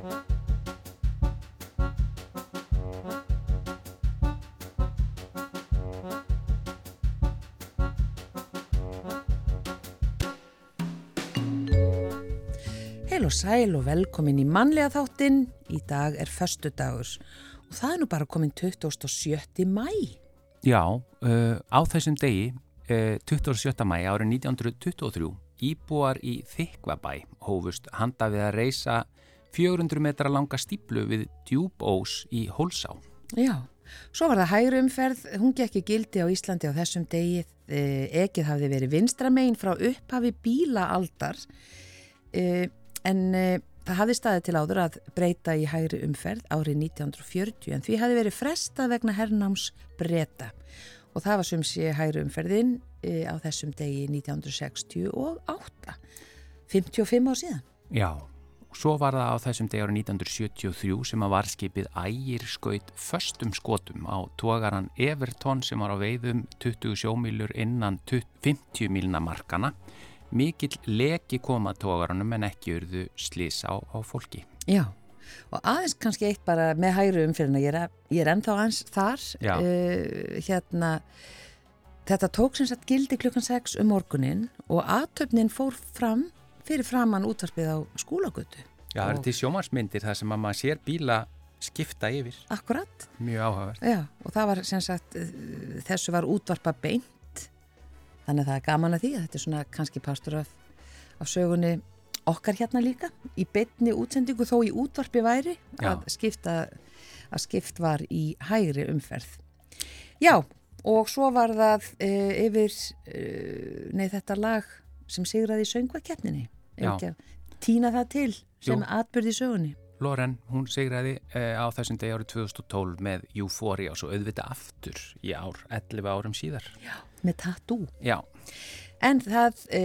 Heil og sæl og velkomin í mannlega þáttinn. Í dag er förstu dagur og það er nú bara komin 27. mæ. Já, uh, á þessum degi, uh, 27. mæ árið 1923, íbúar í Þykvabæ hófust handa við að reysa 400 metra langa stíplu við djúbós í Hólsá. Já, svo var það hægri umferð, hún gekk í gildi á Íslandi á þessum degi. Ekið hafði verið vinstramein frá upphafi bílaaldar. E, en e, það hafði staðið til áður að breyta í hægri umferð árið 1940 en því hafði verið frestað vegna herrnáms breyta og það var sem sé hægri umferðin e, á þessum degi 1968 55 á síðan Já, svo var það á þessum degi árið 1973 sem að varskipið ægir skaut föstum skotum á tógaran Everton sem var á veiðum 20 sjómílur innan 50 mílna markana mikill leki koma tógarunum en ekki urðu slís á, á fólki. Já, og aðeins kannski eitt bara með hægri umfyrirna, ég er, ég er ennþá ans þar, uh, hérna, þetta tók sem sagt gildi klukkan 6 um morgunin og aðtöfnin fór fram fyrir framann útvarpið á skólagötu. Já, það er til sjómarsmyndir þar sem að maður sér bíla skipta yfir. Akkurat. Mjög áhagast. Já, og það var sem sagt, þessu var útvarpa beint Þannig að það er gaman að því að þetta er svona kannski pastur af, af sögunni okkar hérna líka í betni útsendingu þó í útvarpi væri að skipta, að skipt var í hægri umferð. Já og svo var það e, yfir e, nei þetta lag sem sigraði söngvakeppninni. Týna það til sem atbyrði sögunni. Loren, hún sigraði e, á þessum degi árið 2012 með Euphoria og svo auðvita aftur í ár, 11 árum síðar. Já, með tattoo. Já. En það e,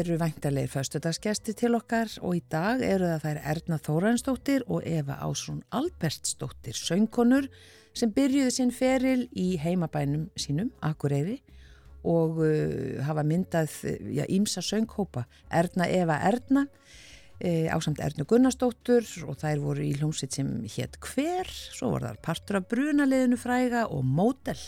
eru væntalegir föstudagsgesti til okkar og í dag eru það þær Erna Þóransdóttir og Eva Ásrún Albertsdóttir, söngkonur sem byrjuði sinn feril í heimabænum sínum, Akureyri og uh, hafa myndað ímsa sönghópa, Erna Eva Erna, e, ásamt Ernu Gunnarsdóttur og þær voru í hljómsitt sem hétt Hver, svo voru þar partur af brunaliðinu fræga og Mótel.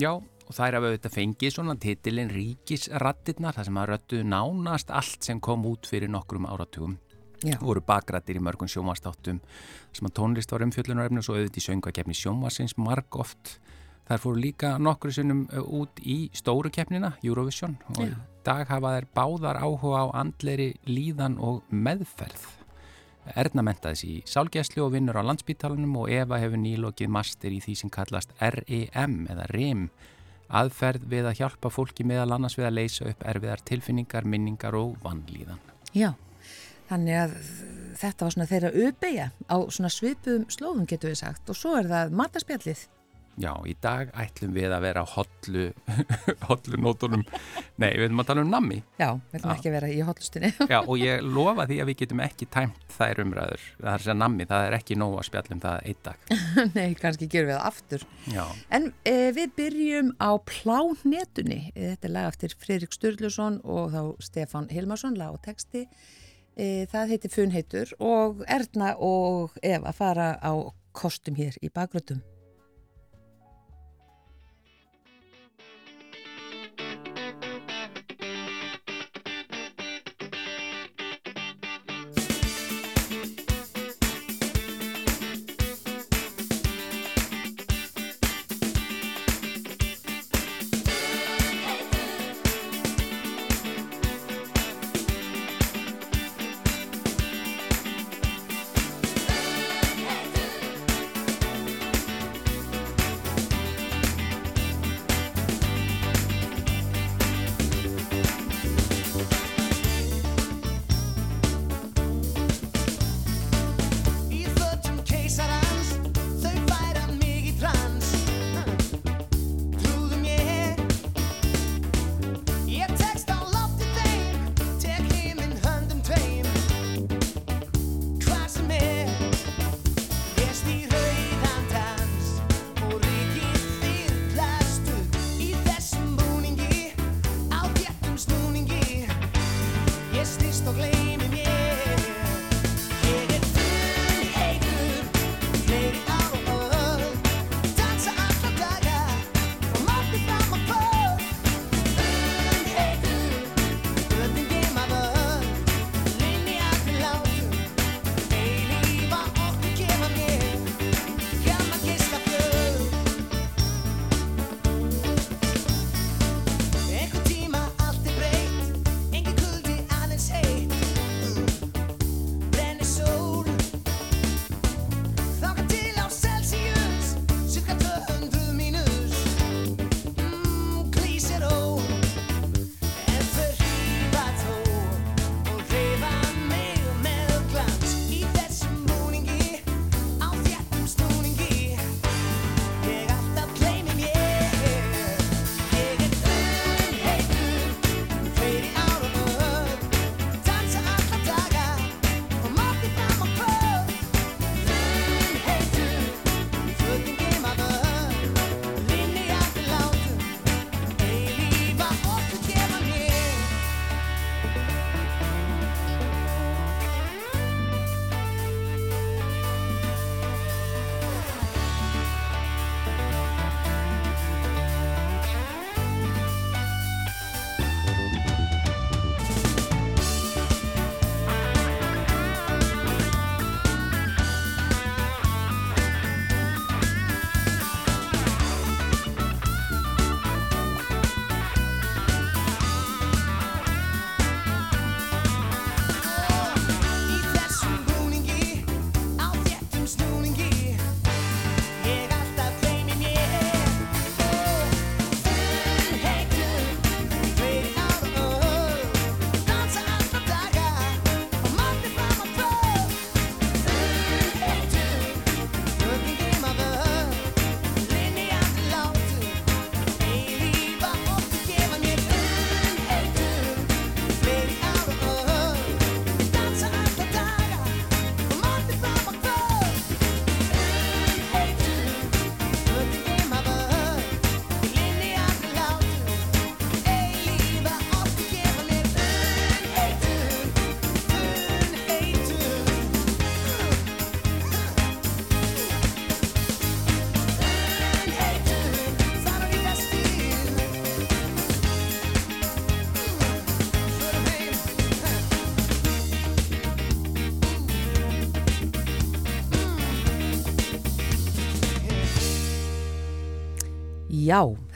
Já, og þær hafa auðvitað fengið svona titilinn Ríkisrattirnar, þar sem að röttu nánast allt sem kom út fyrir nokkrum áratugum. Já. voru bakrættir í mörgum sjónvastáttum sem að tónlist var umfjöllunarefni og svo auðvitað í söngvakefni sjónvarsins marg oft þar fóru líka nokkru sinnum út í stóru keppnina, Eurovision og í dag hafa þær báðar áhuga á andleri líðan og meðferð. Erna mentaðis í sálgæslu og vinnur á landsbítalunum og Eva hefur nýlokið master í því sem kallast REM eða REM aðferð við að hjálpa fólki meðal annars við að leysa upp erfiðar tilfinningar, minningar og vannlíðan Já, þannig að þetta var svona þeirra uppeyja á svona svipuðum slóðum getur við sagt. Og svo er það mataspjallið. Já, í dag ætlum við að vera hollu, hollu nótunum, nei, við ætlum að tala um nammi. Já, við ætlum Já. ekki að vera í hotlustinni. Já, og ég lofa því að við getum ekki tæmt þær umræður. Það er sem nammi, það er ekki nóg að spjallum það einn dag. Nei, kannski gerum við það aftur. Já, En e, við byrjum á Plánetunni. Þetta er lag eftir Fridrik Sturluson og þá Stefan Hilmarsson, lag og texti. E, það heitir Funheitur og Erna og Eva fara á kostum hér í bakgröndum.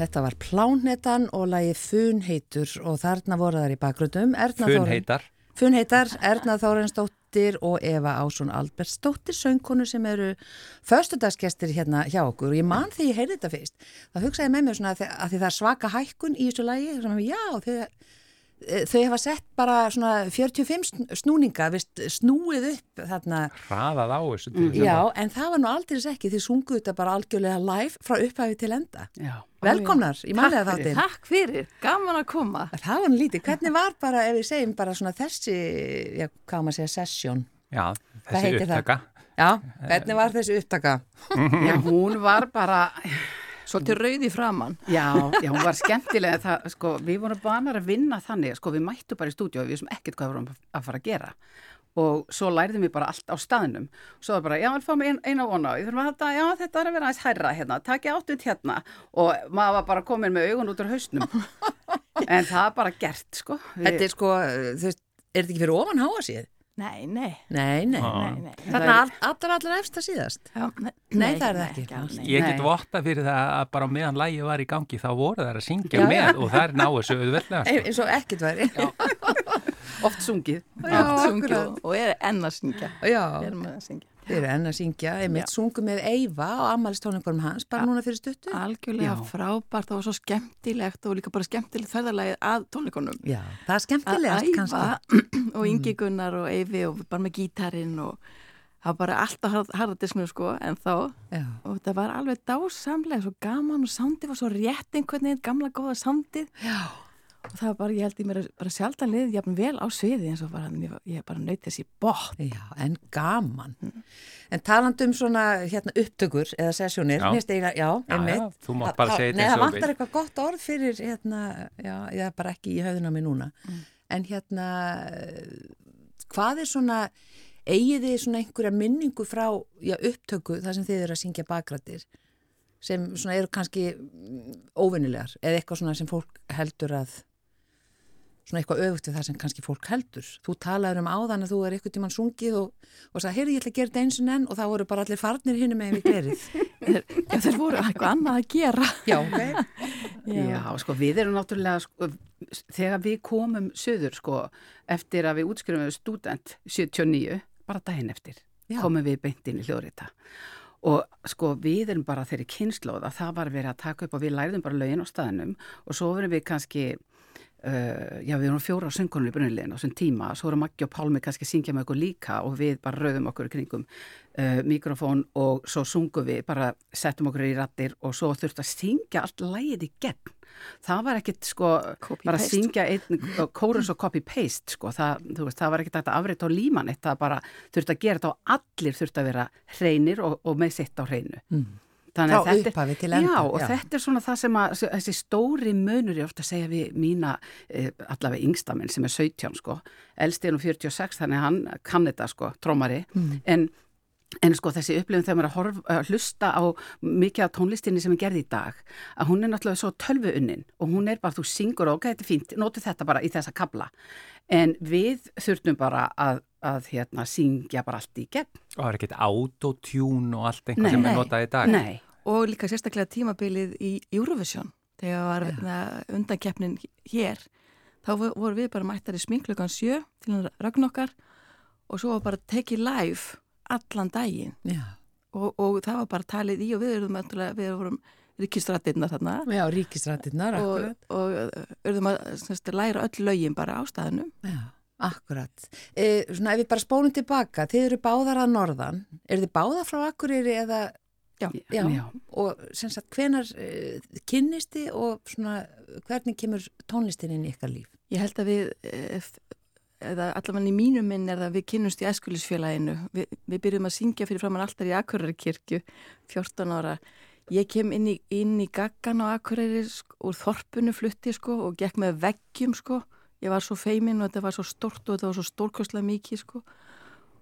Þetta var Plánnetan og lagi Funheitur og þarna voru þar í bakgröndum Funheitar Funheitar, Erna Þórensdóttir og Eva Ásson Albertsdóttir söngkonu sem eru förstudagsgestir hérna hjá okkur. Og ég man því ég heyrði þetta fyrst þá hugsaði með mér svona að, að því það er svaka hækkun í þessu lagi, já, þegar þau hefa sett bara svona 45 snúninga, vist, snúið upp þarna. Hraðað á þessu. Mm. Já, en það var nú aldrei ekki, þið sunguðu þetta bara algjörlega live frá upphæfi til enda. Já. Velkomnar í mælega þáttin. Takk fyrir, gaman að koma. Það var lítið, hvernig var bara, ef við segjum bara svona þessi, já, hvað maður segja, sessjón? Já, þessi upptaka. Það? Já, hvernig var þessi upptaka? Já, hún var bara Svolítið rauði framann. Já, já, hún var skemmtilega. Það, sko, við vorum vanar að vinna þannig, sko, við mættu bara í stúdíu og við vissum ekkert hvað við vorum að fara að gera. Og svo læriðum við bara allt á staðnum. Svo var bara, já, við fáum ein, eina vona og ég þurfum að halda, já, þetta er að vera aðeins hærra hérna, takja áttut hérna og maður var bara komin með augun út úr hausnum. en það er bara gert, sko. Þetta er sko, þú veist, er þetta ekki fyrir ofan háa síð? Nei, nei. Nei, nei. nei, nei. Þannig að allra allra eftir síðast. Já, nei, nei, það er það ekki. ekki ég get votta fyrir það að bara meðan lægi var í gangi þá voru það að syngja já, með já. og það er náðu sögðu vellega. Sko. Eins og ekkert væri. Oft sungið. Já, Oft sungið og, og er enn að syngja. Já. Er með að syngja. Þið eru enn að syngja, einmitt sungu með Eyva á ammælistónleikunum hans, bara núna fyrir stuttu. Algjörlega Já. frábært, var svo skemmtilegt og líka bara skemmtilegt ferðarlægið að tónleikunum. Já, það er skemmtilegast kannski. og Ingi Gunnar og Eyvi og bara með gítarin og það var bara alltaf harðadisknu sko en þá Já. og það var alveg dásamlega, svo gaman og sándið var svo rétt einhvern veginn, gamla góða sándið. Já og það var bara, ég held ég mér bara sjaldan liðið jafn vel á sviði eins og bara, ég bara nöyt þessi bótt. Já, en gaman. Mm. En talandum svona hérna upptökur eða sessjónir, nýst eiginlega, já, einmitt. Já, þú mátt bara segja þetta eins og við. Nei, það vantar eitthvað gott orð fyrir, hérna, já, ég er bara ekki í höfðuna mig núna. Mm. En hérna, hvað er svona, eigið þið svona einhverja minningu frá, já, upptöku, það sem þið eru að syngja bakrættir, sem svona eru kannski óvinnilegar, eða eitthvað svona sem fólk heldur að svona eitthvað öfugt við það sem kannski fólk heldur. Þú talaður um áðan að þú er eitthvað tíman sungið og, og sagði, heyrðu ég ætla að gera þetta eins og nenn og þá voru bara allir farnir hinn með við gerið. Já, þeir voru eitthvað annað að gera. Já, ok. Já, Já sko, við erum náttúrulega, sko, þegar við komum söður, sko, eftir að við útskrifum student 79, bara daginn eftir, Já. komum við beint inn í hljóðrita. Og sko við erum bara þeirri kynnslóð að það var verið að taka upp og við læriðum bara lögin á staðinum og svo verðum við kannski Uh, já, við erum fjóra söngkonur í brunnilegin á þessum tíma, svo erum Maggi og Pálmi kannski að syngja með okkur líka og við bara rauðum okkur kringum uh, mikrofón og svo sungum við, bara settum okkur í rattir og svo þurftum að syngja allt lægið í gegn. Það var ekkit sko, copy bara að syngja einn kórus og copy-paste sko, það, veist, það var ekkit að afrita á líman eitt, það bara þurfti að gera þetta og allir þurfti að vera hreinir og, og með sitt á hreinu. Mm. Frá upphafi til enda. Já, og já. þetta er svona það sem að, þessi stóri munur ég ofta segja við mína, eh, allavega yngstamenn sem er 17 sko, elsti er nú 46 þannig hann kann þetta sko, trómari, mm. en, en sko þessi upplifin þegar maður er að, horf, að hlusta á mikið af tónlistinni sem er gerði í dag, að hún er náttúrulega svo tölvuunnin og hún er bara, þú syngur og ok, þetta er fínt, notu þetta bara í þessa kabla, en við þurftum bara að að hérna syngja bara allt í gegn. Og það er ekkert autotune og allt einhvað sem er notað í dag. Nei, og líka sérstaklega tímabilið í Eurovision þegar var ja. undankeppnin hér þá voru við bara mættar í sminklökan sjö til að ragn okkar og svo var bara tekið live allan daginn. Ja. og, og það var bara talið í og við erum við vorum ríkistrættirnar þarna. Já, ríkistrættirnar, akkurat. og, og erum að semst, læra öll lögin bara á staðinu Já, akkurat. E, Svona ef við bara spólum tilbaka, þið eru báðar að norðan. Er þið báðar frá Akureyri eða? Já, já, já. og sem sagt hvenar uh, kynnisti og svona hvernig kemur tónlistin inn í ykkar líf? Ég held að við, eh, eða allavega í mínum minn er að við kynnumst í æskulisfélaginu. Vi, við byrjum að syngja fyrir framann alltaf í Akureyri-kirkju, 14 ára. Ég kem inn í, inn í gaggan á Akureyri úr þorpunu flutti sko og gekk með veggjum sko. Ég var svo feiminn og þetta var svo stort og þetta var svo stórkosla mikið sko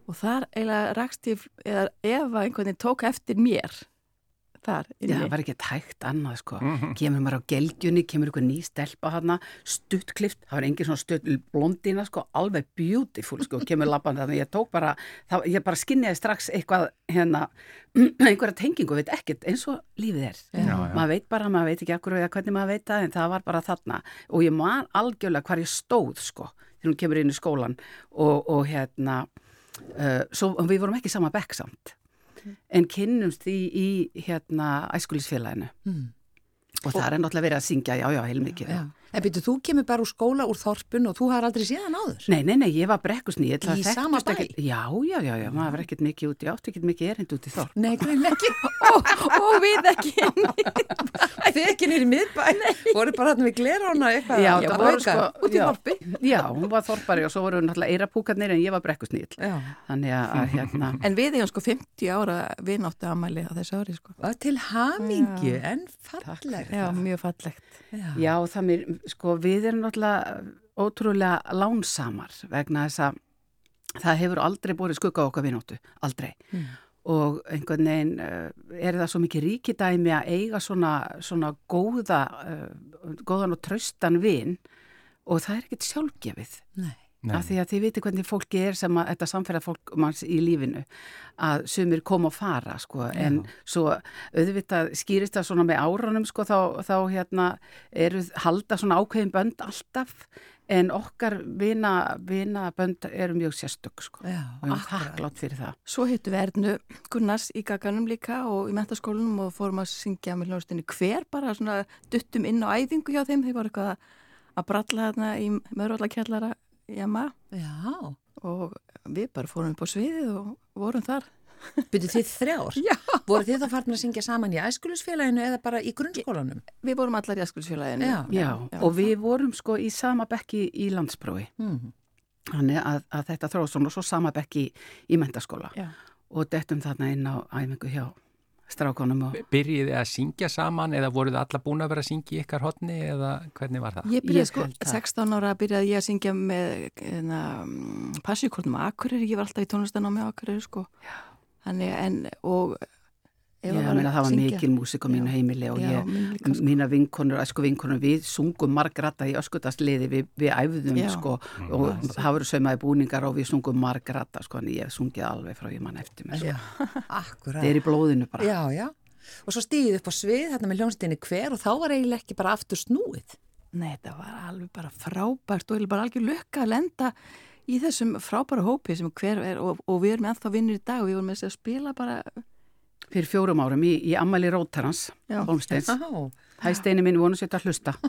og þar eiginlega rakst ég eða ef að einhvern veginn tók eftir mér þar Já, það var ekki tækt annað sko. Kemur maður á gelgjunni, kemur ykkur ný stelpa hana, stuttklift, það var engin svona stutt blondina sko, alveg beautiful sko, kemur lappan þannig ég tók bara, það, ég bara skinniði strax eitthvað hérna, einhverja tengingu, veit ekkert, eins og lífið er. Já, já. Maður veit bara, maður veit ekki akkur eða hvernig maður veit það, en það var bara þarna. Og ég man algjörlega hvar ég stóð sko, þegar hún kemur inn í skólan og, og hérna, uh, svo við vorum ekki sama bekk samt en kynnumst því í hérna æskulisfélaginu Mm. og það er náttúrulega verið að syngja, já, já, heilmikið. Já. En byrju, þú kemur bara úr skóla úr þorpun og þú har aldrei séðan áður? Nei, nei, nei, ég var brekkusnýð. Í sama bæ? Já, já, já, já, maður var ekkert mikið út, ég átti ekkert mikið erind út í þorp. Nei, ekki. og, og við ekki Þið ekki nýri miðbæ. Voru bara hann við glerána eitthvað. Já, Já, það voru sko, Út í þorpi. Já, hún var þorpari og svo voru náttúrulega eirapúkarnir en ég var brekkusnýð. Já. Þannig að, hérna, En við eigum sko 50 ára vináttu amæli á þessu ári sko. Til hamingju, en Takk falleg. Já, mjög fallegt. Já, það mér, sko, við erum náttúrulega ótrúlega lánsamar vegna þess að það hefur aldrei borið skugga okkar vinóttu, aldrei. Mm. og einhvern veginn uh, er það svo mikið ríkidæmi að eiga svona, svona góða, uh, góðan og traustan vin og það er ekkert sjálfgefið Nei. Af því að þið viti hvernig fólki er sem að þetta samfélag fólk manns í lífinu að sumir koma og fara sko en svo auðvitað skýrist það svona með árunum sko þá, þá hérna eru halda svona ákveðin bönd alltaf en okkar vina, vina bönd eru mjög sérstök sko Já, og ég er þakklátt fyrir það. Svo hittu við Ernu Gunnars í gaganum líka og í mentaskólanum og fórum að syngja með hljóðstinni hver bara svona duttum inn á æfingu hjá þeim. Þeir voru eitthvað að bralla þarna í möðrólakjallara jama Já. og við bara fórum upp á sviðið og vorum þar. Byrju þið þrjár? Já. Voru þið þá farin að syngja saman í æskulisfélaginu eða bara í grunnskólanum? Við vorum allar í æskulsfélaginu. Já. Já, og við vorum sko í sama bekki í landsprófi, Mm. þannig að, að þetta þróð svona og svo sama bekki í mentaskóla Já. og dettum þarna inn á æfingu hjá strákonum og Byrjiði að syngja saman eða voruð alla búin að vera að syngja í ykkar hotni eða hvernig var það? Ég byrjaði Ég sko, held það. 16 ára byrjaði ég að syngja með hérna, passíkortum á Akureyri, ég var alltaf í tónlistanámi á Akureyri sko. Þannig en, og ég Eva meina það var mikil músik á mínu Já. heimili og Já, ég, sko. mína vinkonur, æsku vinkonur, við sungum margrata í öskutastliði, við, við æfðum Já. sko og það voru saumaði búningar og við sungum margrata sko, en ég hef sungið alveg frá ég mann eftir mér. Sko. Akkurat. Það er í blóðinu bara. Já, já. Og svo stíðið upp á svið, þarna með hljónstinni hver og þá var eiginlega ekki bara aftur snúið. Nei, þetta var alveg bara frábært og bara algjör lukka að lenda í þessum frábæra hópi sem hver er og, og við erum ennþá vinnir í dag og við vorum með þess að spila bara, Fyrir fjórum árum í, í Ammali Rótarans. Holmsteins. Já. Hæ steini minn, vonu sér að hlusta.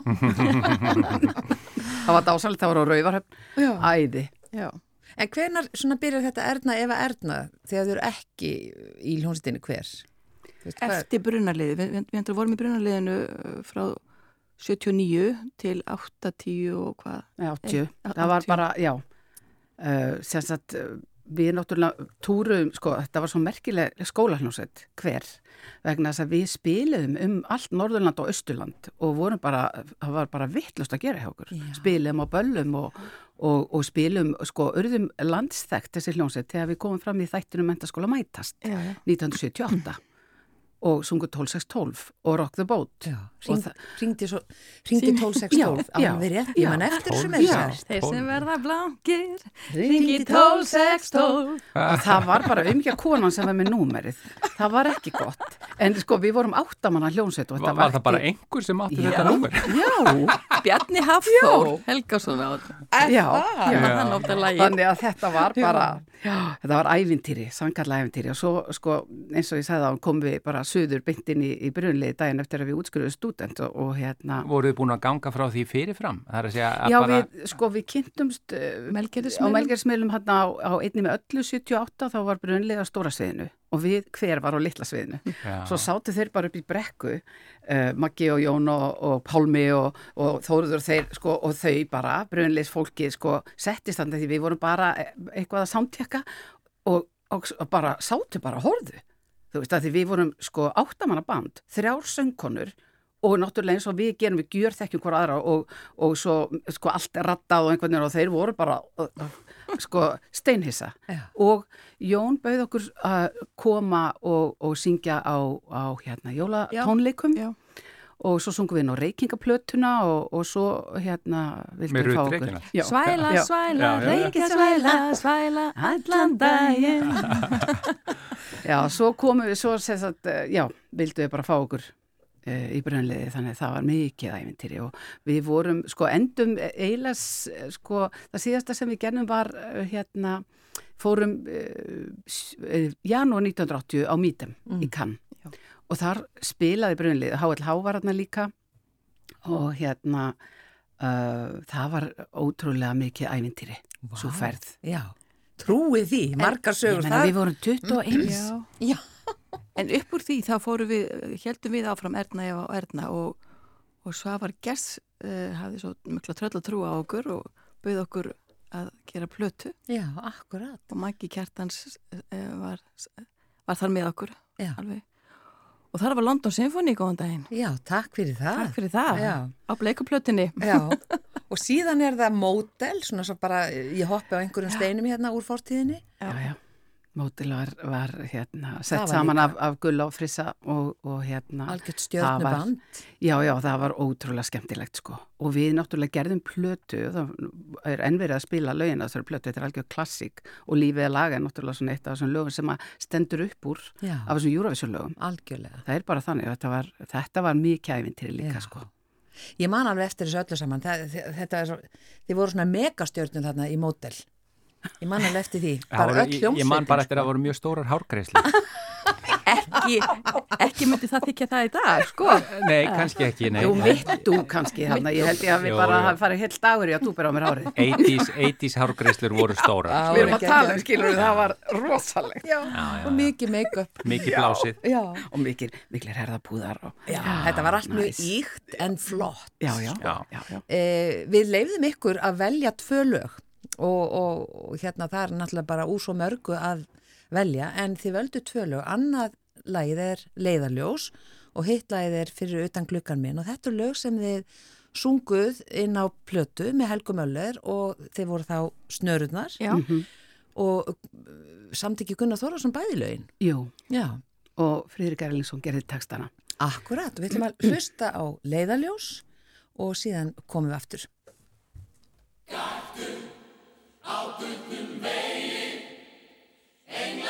það var dásalegt, það var á Rauvarhöfn. já, Æði. já. En hvenar svona byrjar þetta Erna efa Erna þegar þau eru ekki í hljónstinni hver? Veist, Eftir brunarliði, við, við, við vorum í brunarliðinu uh, frá 79 til 80 og hvað. Já, 80. Ein- Það var 80. bara, já, uh, sem sagt, uh, við náttúrulega túrum, sko, þetta var svo merkileg skólahljómsveit, hver, vegna þess að við spiliðum um allt Norðurland og Östurland og vorum bara, það var bara vittlust að gera hjá okkur. Já. Spiliðum á böllum og, og, og spilum, sko, urðum landsþekkt þessi hljómsveit þegar við komum fram í þættinu mentaskóla mætast já. 1978 og sungu 12-6-12 og Rock the Boat. Já, Og hring, hringdi, svo, hringdi 12-6-12 Já, á já, hann við rétt, já. ég man eftir með Já. þess Þeir sem verða blankir, Hringi 12-6-12. og það var bara umgjað konan sem var með númerið. Það var ekki gott. En sko við vorum áttamanna hljónsveit og Var, þetta var það ekki- bara einhver sem átti þetta númer? já, Bjarni Hafþór. Hann átti þannig að þetta var bara já, þetta var ævintýri, sangarlega ævintýri og svo sko eins og ég sagði þá komum við bara söður byndin í, í brunlið daginn eftir að við útskruðum stúdent og, og hérna Voruð þið búin að ganga frá því fyrirfram? Það er að segja að Já, bara... við, sko, við kynntumst uh, á Melgerðismiðlum. Melgersmiðlum hérna á, á einni með öllu 78 þá var brunlega stóra sviðinu og við hver var á litla sviðinu. Já. Svo sátu þeir bara upp í brekku, uh, Maggi og Jón og, og Pálmi og, og Þóruður þeir, sko, og þau bara, brunleis fólkið, sko, settist þannig því við vorum bara e- eitthvað að samtjekka og, og, bara sátu bara horðu. Þú veist að því við vorum, sko, áttamanna band, þrjár söngkonur og náttúrulega eins og við gerum við gjör þekkjum hver aðra og, og svo, sko, allt er rattað og einhvern veginn og þeir voru bara sko steinhissa. Já. og Jón bauð okkur að koma og, og syngja á, á hérna jólatónleikum. Og svo sungum við inn á reykingaplötuna og, og svo hérna viltum við fá okkur já, Svæla, já. svæla, reykinga svæla, allan daginn. Já, svo komum við svo að, já, vildu við bara fá okkur í brunliði þannig að það var mikið ævintýri og við vorum, sko, endum eilas, sko, það síðasta sem við gennum var hérna fórum janúar 1980 á Mítem mm. í Cannes og þar spilaði brunlið H.L.H. var hérna líka og hérna uh, það var ótrúlega mikið ævintýri wow. svo ferð Já, trúið því, margar sögur það Við vorum 21 Já. Já. En upp úr því þá fórum við heldum við áfram Erna og Erna og, og Svavar Gers uh, hafði svo mikla tröll að trúa á okkur og bauð okkur að gera plötu Já, akkurat og Maggi Kjartans uh, var, var þar með okkur Já. alveg Og það var London Symphony góðan daginn. Já, takk fyrir það. Takk fyrir það, Já. á bleikuplötinni. Já, og síðan er það mótel, svona svo bara ég hoppi á einhverjum steinum hérna úr fortíðinni. Já, já. Mótil var, var hérna, sett saman af, af gull á frissa og, og hérna Algjört stjórnuband Já, já, það var ótrúlega skemmtilegt sko. Og við náttúrulega gerðum plötu það er ennverið að spila lögin þessari plötu, þetta er algjör klassík. Og lífið er laga náttúrulega svona eitt af þessum lögum sem stendur upp úr já. af þessum Eurovision lögum. Algjörlega. Það er bara þannig, þetta var, þetta var mikið æfintýri líka já. sko. Ég man alveg eftir þessu öllu saman. Það, þetta er svo, þið voru svona megastjórnum þarna í mótel Ég man alveg eftir því, bara öll hljómsveitin. Ég man bara eftir að það voru mjög stórar hárgreisli. ekki, ekki myndi það þykja það í dag, sko. Nei, kannski ekki, nei. Þú mittu kannski þarna, ég held ég að við bara hafa farið heilt dagur í að þú bera á mér hárið. 80's, 80's hárgreislur voru stórar. Við erum að tala um, skilur, það var rosalegt. Já, já, já. og mikið make-up. Mikið blásið. Já, og mikið, mikið herðapúðar. Og... Já, þetta var allt mjög íkt en flott. Já, já, já. Eh, við leifðum ykkur að velja tvö lög og, og, og hérna það er náttúrulega bara úr svo mörgu að velja en þið völdu tvö lög, annað lagið er leiðarljós og hitt lagið er fyrir utan glukkan minn. Og þetta er lög sem þið sunguð inn á plötu með Helgu Möller og þeir voru þá snörurnar mm -hmm. og samt ekki Gunnar Þórásson bæði lögin. Jú, Já. og Fríðrik Erlingsson gerði textana. Akkurat, við ætlum að hlusta á leiðarljós og síðan komum við aftur. Gættu á gullum vegi, englar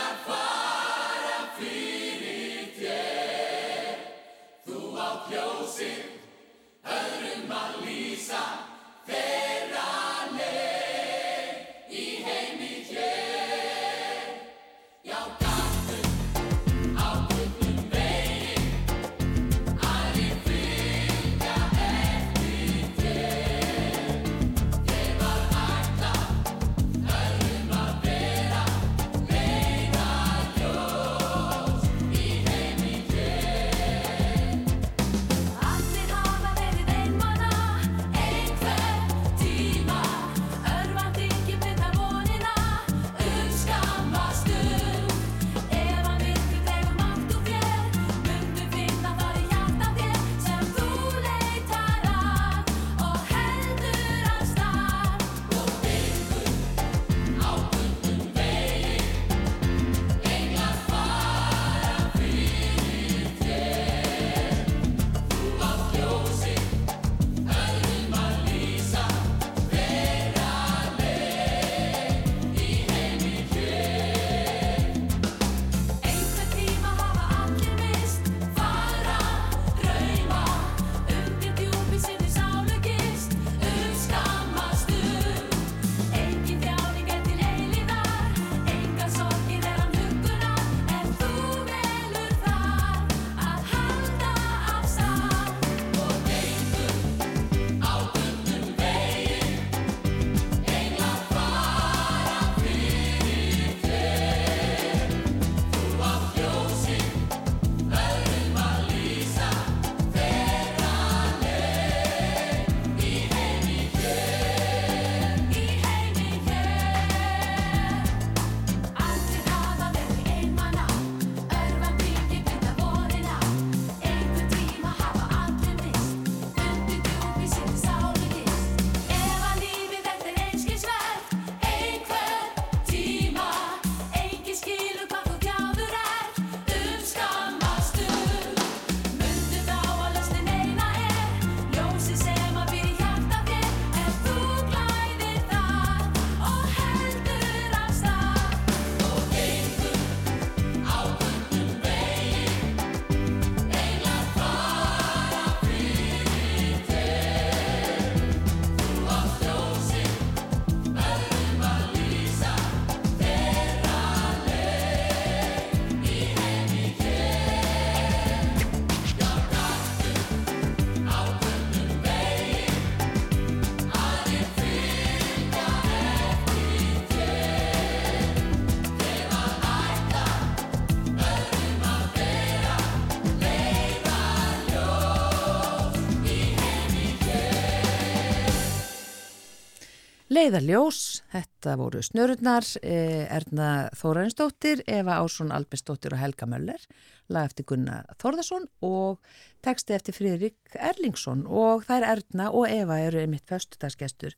Leiðarljós, þetta voru snururnar, eh, Erna Þórainsdóttir, Eva Ásson Albersdóttir og Helga Möller, lag eftir Gunnar Þórðarsson og texti eftir Friðrik Erlingsson. Og það er Erna og Eva eru einmitt föstudagsgestur,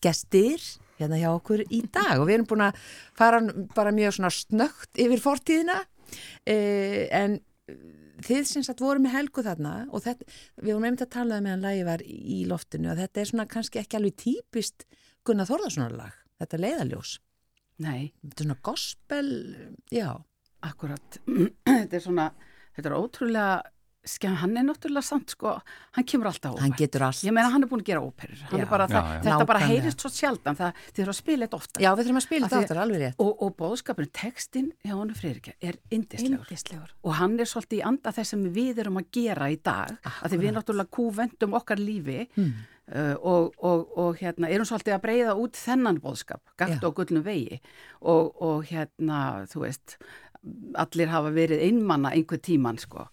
gestir hérna hjá okkur í dag. Og við erum búin að fara bara mjög snögt yfir fortíðina. Eh, en þið syns að voru með helgu þarna og þetta, við vorum einmitt að tala um meðan lagi var í loftinu og þetta er svona kannski ekki alveg típist Gunnar Þórðarssonar lag, þetta leiðaljós. Nei. Þetta er svona gospel, já. Akkurat, þetta er svona, þetta er ótrúlega Skjá, hann er náttúrulega samt sko, hann kemur alltaf óper. Hann getur allt. Ég meina hann er búin að gera óperur. Já, bara, já, það, já. Þetta bara heyrist svo sjaldan, það, þið þurfum að spila þetta ofta. Já, við þurfum að spila þetta ofta, alveg rétt. Og, og bóðskapurinn, textin hjá hann Freyrikja er indislegur. Og hann er svolítið í anda þess sem við erum að gera í dag, ah, að því við náttúrulega kúvendum okkar lífi hmm. uh, og, og, og hérna, erum svolítið að breyða út þennan bóðskap, gætt og gullnum vegi og hérna, þú veist, allir hafa verið einmanna einhver tíman sko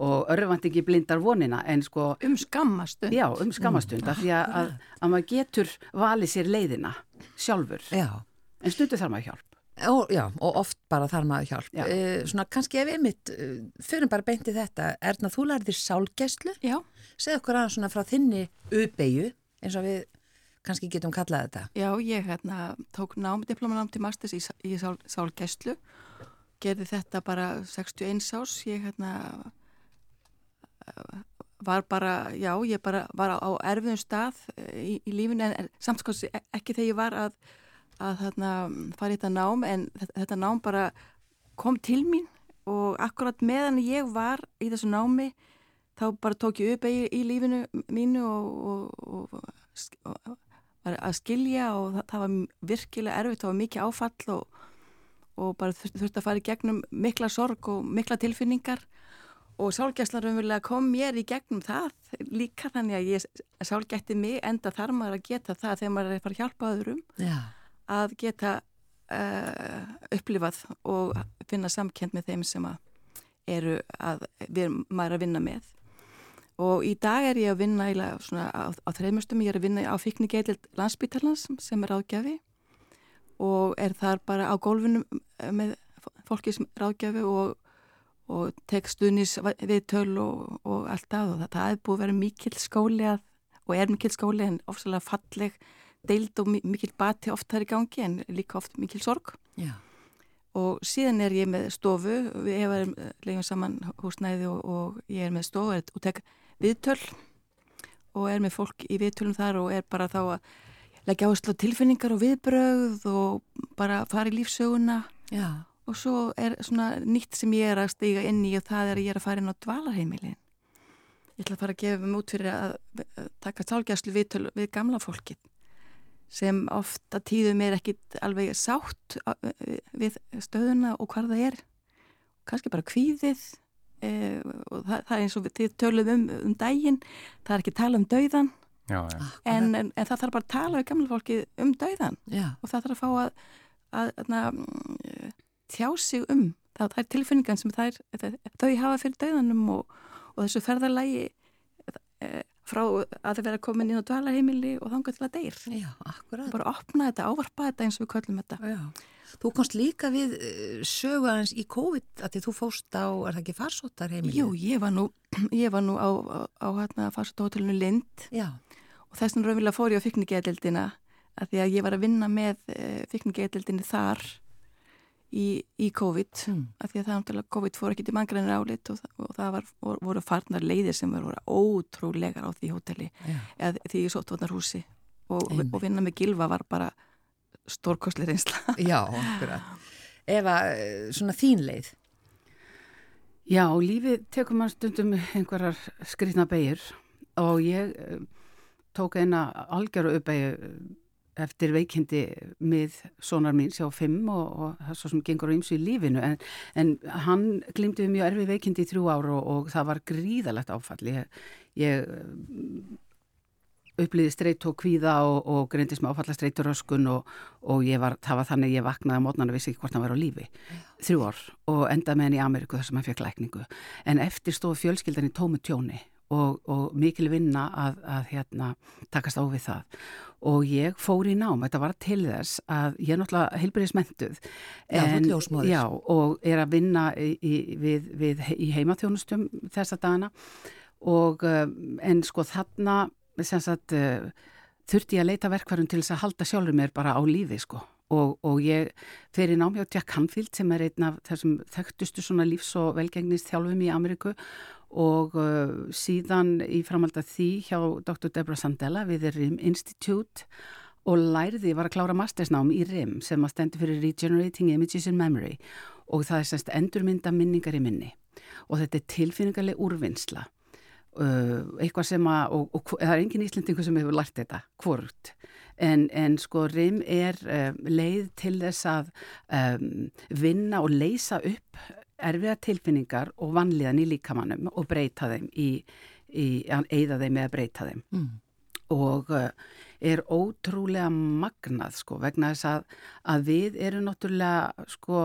og örfand ekki blindar vonina en sko um skammastund já um skammastund mm. því að, að, að maður getur valið sér leiðina sjálfur. Já. en stundu þarf maður hjálp. Ó, já og oft bara þarf maður hjálp. E, svona kannski ef einmitt e, fyrir bara beinti þetta, Erna þú lærðir sálgæslu, segð okkur aðeins svona frá þinni uppeyju eins og við kannski getum kallað þetta. Já, ég hérna tók nám, diplomanám til masters í, í sál, sálgæslu. Gerði þetta bara 61 ás ég hérna var bara, já, ég bara var á, á erfiðum stað eh, í, í lífinu en samt sko ekki þegar ég var að, að þarna, fara í þetta nám en þetta, nám bara kom til mín og akkurat meðan ég var í þessu námi þá bara tók ég upp í, í lífinu mínu og, og, og, og að skilja og það, það var virkilega erfitt, var mikið áfall og bara þurfti að fara í gegnum mikla sorg og mikla tilfinningar. og sálgæslan raunverulega kom mér í gegnum það líka þannig að ég sálgætti mig enda þar maður að geta það þegar maður er að fara að hjálpa öðrum Já. að geta uh, upplifað og finna samkend með þeim sem að eru að við, maður er að vinna með og í dag er ég að vinna svona, á, á þreymustum, ég er að vinna á fíknigeild landsbytarlans sem er ágjafi og er þar bara á gólfunum með fólki sem er ágjafi og og tekstunis við töl og, og allt að og það, það er búið að vera mikil skóli að, og er mikil skóli en ofsalega falleg deild og mikil bati oft þar í gangi en líka oft mikil sorg. Já. og síðan er ég með stofu við erum leiðum saman húsnæði og, og ég er með stofu og tek viðtöl og er með fólk í viðtölum þar og er bara þá að leggja áherslu á tilfinningar og viðbröð og bara fara í lífsöguna Já og svo er svona nýtt sem ég er að stiga inn í og það er að ég er að fara inn á dvalarheimilin. Ég ætla að fara að gefa mig út fyrir að taka tálgjæslu við, við gamla fólkið sem ofta tíðum er ekki alveg sátt við stöðuna og hvað það er. Kannski bara kvíðið e, og það, það er eins og þið töluðum um, um dægin það er ekki tala um dauðan já, já. En, en, en það þarf bara að tala við gamla fólkið um dauðan já. og það þarf að fá að, að, að tjá sig um það, það er tilfinningan sem þær, þau hafa fyrir döðanum og, og þessu ferðarlægi e, frá að þau vera komin inn á dvalarheimili og þángu til að deyr Já, Bara opna þetta, ávarpa þetta eins og við köllum þetta Já. Þú komst líka við e, söguðans í COVID að því þú fóst á, er það ekki farsóttarheimili? Jú, ég var nú, ég var nú á, á, á hérna, farsóttarhotellinu Lind Já. og þess vegna raunvilega fór ég á fyrkningeðildina að því að ég var að vinna með e, fyrkningeðildinni þar í, í COVID mm. af því að það náttúrulega COVID fór ekki til mangrænir álit og, og það var, voru farnar leiðir sem voru ótrúlegar á því hóteli yeah. eða því í sótvarnarhúsi og, og vinna með gilva var bara stórkoslir einsla Já, akkurat. Eva, svona þín leið? Já, lífið tekum mann stundum einhverjar skriðna beigir og ég eh, tók eina algjöru uppbeigju eftir veikindi með sonar mín sjá fimm og, og það svo sem gengur á ymsu í lífinu. En, en hann glimti við mjög erfi veikindi í þrjú ára og, og það var gríðalegt áfall. Ég, ég upplýði streyt og kvíða og, og greindist með áfalla streyturöskun og ég var, það var þannig ég vaknaði á mótnan og vissi ekki hvort hann var á lífi. Þrjú ár og endaði með henni í Ameríku þar sem hann fekk lækningu. En eftir stóð fjölskyldan í tómu tjóni og, og mikil vinna að, að hérna, takast á við það. Og ég fór í nám, þetta var til þess að ég er náttúrulega heilbyrðismentuð og er að vinna í, í, við, við, í heimaþjónustum þessa dagana. Og eh, en sko þarna sagt, eh, þurfti ég að leita verkvarum til þess að halda sjálfur mér bara á lífi sko og, og ég fer í námi á Jack Canfield sem er einn af þessum þekktustu svona lífs- og velgengnist þjálfum í Ameriku og uh, síðan í framhald að því hjá Dr. Deborah Sandella við RIM Institute og læriði var að klára mastersnám í RIM sem að stendur fyrir Regenerating Images in Memory og það er semst endurmynda minningar í minni og þetta er tilfinningarlega úrvinnsla eitthvað sem að og, og, og það er engin íslendingu sem hefur lært þetta hvort en, en sko RIM er um, leið til þess að um, vinna og leysa upp erfiða tilfinningar og vanlíðan í líkamannum og breyta þeim í, í eða þeim eða breyta þeim mm. og uh, er ótrúlega magnað sko vegna þess að, að við erum náttúrulega sko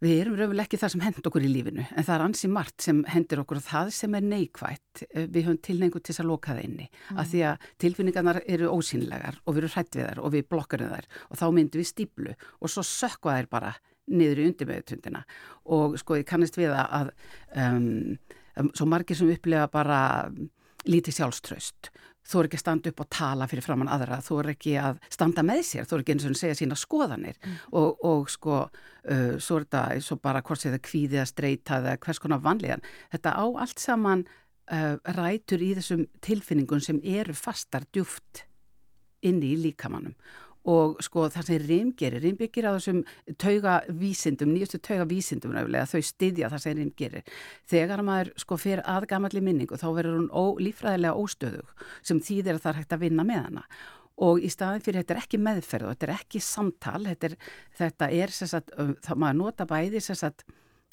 Við erum raunveruleg ekki það sem hendur okkur í lífinu en það er ansi margt sem hendur okkur og það sem er neikvægt eh, við höfum tilneingu til þess að loka það inni mm. að því að tilfinningarnar eru ósynlegar og við erum hrætt við þær og við blokkarum þær og þá myndum við stíplu og svo sökva þær bara niður í undirmöðutundina og sko ég kannist við að um, um, svo margir sem upplega bara lítið sjálfströst þú er ekki að standa upp og tala fyrir framann aðra þú er ekki að standa með sér þú er ekki eins og segja sína skoðanir. Mm. og, og sko uh, svo er þetta eins og bara hvort sé það kvíðið að streyta eða hvers konar vanlíðan. Þetta á allt saman uh, rætur í þessum tilfinningun sem eru fastar djúft inni í líkamannum og sko það sem Rím gerir, Rím byggir á þessum taugavísindum, nýjastu taugavísindum nefnilega, þau styðja það sem Rím gerir. Þegar maður sko fyrir aðgamalli minningu þá verður hún ó, lífræðilega óstöðug sem þýðir að það er hægt að vinna með hana. Og í staðin fyrir þetta er ekki meðferð og þetta er ekki samtal, þetta er, þetta er sagt, maður nota bæði sagt,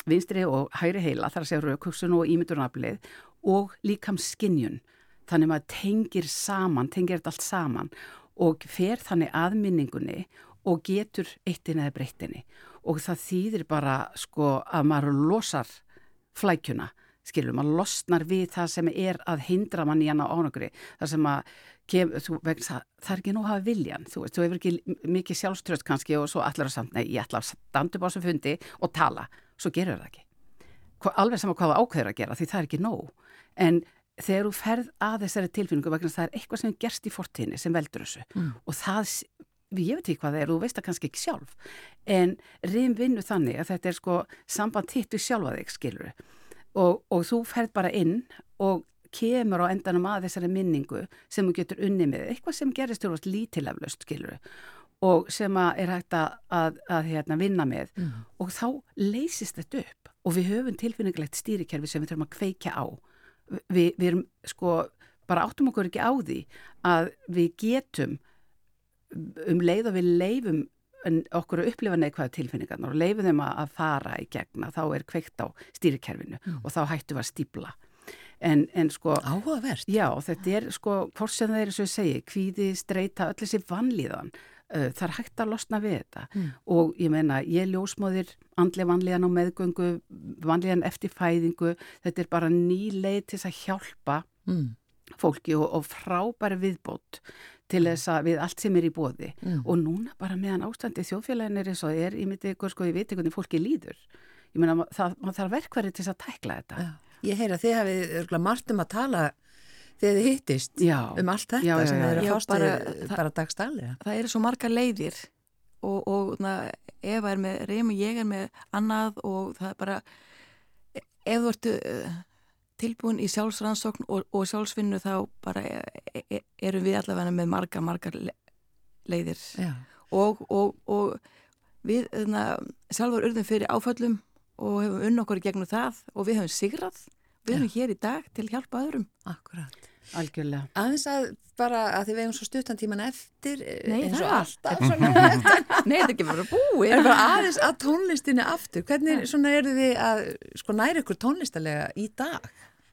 vinstri og hæri heila þar að segja raukuksun og ímyndurnaflið og líkam skinnjun þannig maður tengir saman, tengir þetta allt saman og fer þannig aðminningunni og getur eittin eða breyttinni og það þýðir bara sko að maður losar flækjuna, skilur, maður losnar við það sem er að hindra mann í hann á ánökri, það sem að kem, þú, vegna, það er ekki nú að hafa viljan þú veist, þú hefur ekki mikið sjálfströst kannski og svo allar að samt, nei, ég ætla að standa upp á þessu fundi og tala, svo gerur það ekki. Alveg saman hvað það ákveður að gera því það er ekki nóg, en þegar þú ferð að þessari tilfinningu vegna það er eitthvað sem gerst í fortíðinni sem veldur þessu. Mm. og það, ég veit ekki hvað það er og þú veist það kannski ekki sjálf. En rým vinnu þannig að þetta er sko samband hitt við sjálfa þig skilur og, og þú ferð bara inn og kemur á endanum að þessari minningu sem þú getur unni með. Eitthvað sem gerist þurfast lítilaflöst skilur og sem er hægt að, að, að hérna, vinna með. Mm. og þá leysist þetta upp. Og við höfum tilfinningilegt stýrikerfi sem við þurfum að kveika á við, við erum sko bara áttum okkur ekki á því að við getum um leið og við leifum okkur að upplifa neikvæða tilfinningarnar og leifum þeim að fara í gegna þá er kveikt á stýrikerfinu mm. og þá hættu við að stíbla en, en sko áhugavert já þetta er sko hvort sem það er eins og ég segi kvíði, streyta, öll þessi vanlíðan það er hægt að losna við þetta mm. og ég meina, ég ljósmóðir andlega vanlíðan á meðgöngu vanlíðan eftir fæðingu þetta er bara ný leið til að hjálpa mm. fólki og, og frábæri viðbót til þess að við allt sem er í bóði mm. og núna bara meðan ástandi þjóðfélagin er eins og er, ég myndi ykkur sko, ég veit hvernig fólki líður ég meina, það, það þarf verkværi til að tækla þetta ja. Ég heyra þið hafið margt um að tala þegar þið hittist já, um allt þetta já, já, sem þið eru að fástu bara, bara dagstæli Það eru svo marga leiðir og, og na, Eva er með reym og ég er með annað og það er bara ef þú ertu uh, tilbúin í sjálfsrannsókn og, og sjálfsvinnu þá bara e, e, e erum við allavega með marga, marga leiðir. Og, og við na, sjálfur urðum fyrir áföllum og hefum unn okkur gegnum það og við hefum sigrað. Við erum hér í dag til að hjálpa öðrum. Akkurat Algjörlega. Aðeins að bara að þið vegum svo stuttan tíman eftir eh, Nei, eins og alltaf. Nei, þetta er ekki bara búið. En bara aðeins að tónlistinni aftur. Hvernig svona eru þið að sko næri ykkur tónlistalega í dag?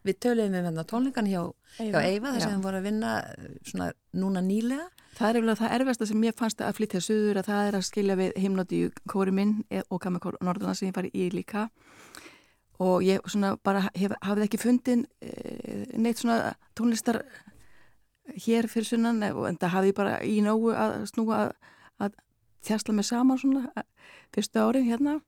Við töluðum við tónleikan hjá Eiva, hjá Eiva þar sem við vorum að vinna svona núna nýlega. Það er eiginlega það erfasta sem ég fannst að flytja söður að það er að skilja við heimnóti í kóri minn og kammerkór Norðuna sem ég fari í líka og ég svona bara hef, hafði ekki fundin e, neitt svona tónlistar hér fyrir sunnan en það hafði bara í nógu að snúa að, að þjastla mig saman svona e, fyrstu árin hérna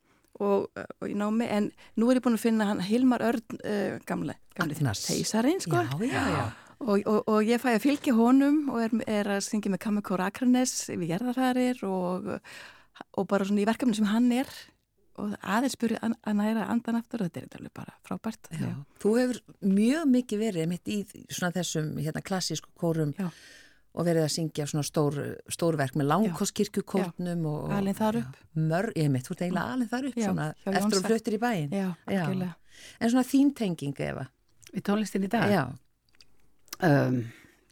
og, og í námi. En nú er ég búin að finna hann Hilmar Örn uh, gamle, gamle teisarinn sko. Já, já, já. Og, og, og ég fæ að fylgja honum og er, er að syngja með Kamekór Akranes við gerðarfærir og, og bara svona í verkefni sem hann er og aðeins byrju að, að næra andan aftur og þetta er alveg bara frábært. Já. Þú hefur mjög mikið verið mitt í svona þessum hérna, klassísku kórum Já. og verið að syngja svona stór, stórverk með langkoskirkjukórnum og alveg þar upp. Mörg, ég mitt, þú ert eiginlega alveg þar upp svona, eftir og fluttir í bæin Já, en svona þín tenging Eva? Í tónlistin í dag? Já. Um,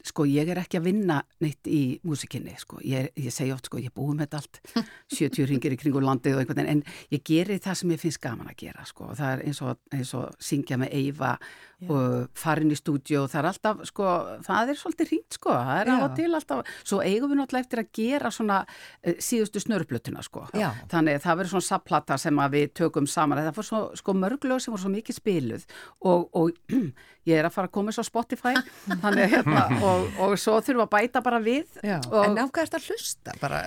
sko ég er ekki að vinna neitt í músikinni sko, ég, ég segja oft sko ég búið með allt 70 ringir í kringu landið og einhvern veginn en ég gerir það sem ég finnst gaman að gera sko. Og það er eins og, eins og syngja með Eyva Já. og farin í stúdjó það er alltaf sko, það er svolítið rínt sko, það er á og til alltaf svo eigum við náttúrulega eftir að gera svona uh, síðustu snörplötuna sko. Já. þannig það verður svona sapplata sem við tökum saman, það fór svo, sko mörglög sem voru svo mikið spiluð og, og ég er að fara að koma svo Spotify. Þannig hérna og, og svo þurfum að bæta bara við En hvað er þetta að hlusta? Bara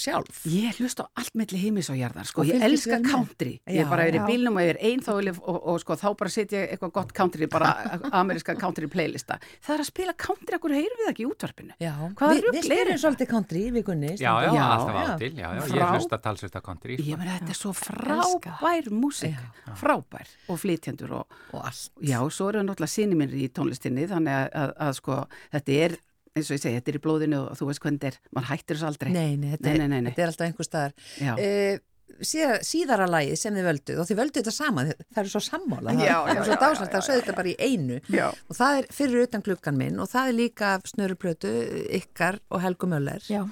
sjálf? Ég hlust á allt melli heimis og jarðar sko, og ég elska country. Já, ég bara er í bílnum og ég er einn þá og, og, og sko, þá bara setja ég eitthvað gott country bara ameriska country playlista. Það er að spila country, okkur heyrum við ekki í útvarpinu? Já, Vi, við spyrum svolítið country í vikunni Já, já, já alltaf átil, já, já, ég hlust að talsvita country Ég meina þetta er svo frábær músik, frábær. Og flytjandur og, og allt. Já, svo eru náttúrulega síni minn í tónlistinni þannig að, að, að sko, þetta er eins og ég segi, þetta er í blóðinu og þú veist hvernig þetta er, mann hættir þessu aldrei. Nei, nei, þetta, nei, nei, nei. þetta er alltaf einhver staðar. Uh, síðar, Síðara lagi sem þið völduð og þið völduð þetta saman, það eru svo sammála já, það er svo dáslegt, það sögðu þetta bara í einu. Já. og það er fyrir utan glukkan minn og það er líka snöruplötu ykkar og Helgu Möller. Já.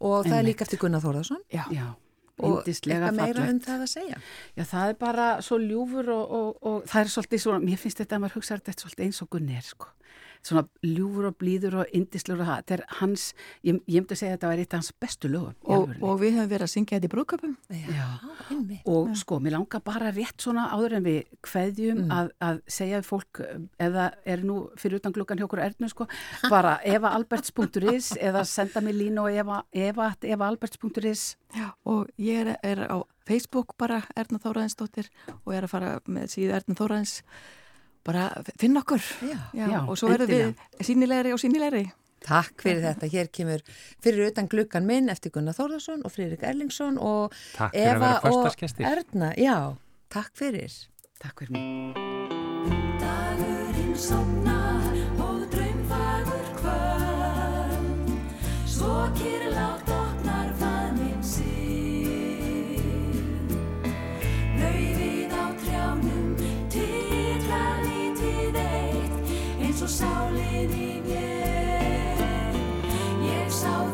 og það er líka eftir Gunnar Þórðarsson Já, og eitthvað meira um það að segja. Já, það er bara svo ljúfur og, og, og það er svolítið svona, mér finnst þetta að maður hugsa þetta svolítið eins og Gunnar, sko svona ljúfur og blíður og indislur og það, þetta er hans, ég, ég myndi að segja að þetta var eitt af hans bestu lögum. Og, og við höfum verið að syngja þetta í brúköpum. Já, og sko, mér langar bara rétt svona áður en við hveðjum mm. að, að segja fólk, eða er nú fyrir utan glukkan hjá okkur erðnu, sko, bara evaalberts.is eða senda mig línu og evaalberts.is Já, og ég er, er á Facebook bara Erna Þóraðinsdóttir og er að fara með síðu Erna Þóraðins bara finna okkur. Já, já, og svo verðum við sínilegri og sínilegri Takk fyrir þetta, hér kemur fyrir utan glukkan minn eftir Gunnar Þórðarsson og Friðrik Erlingsson og Eva og Erna. Já, takk fyrir. Takk fyrir mig. Dagurinn somnar og draumfagur kvöld. Svo kýrlátt eins og sálinn í mér. Ég sá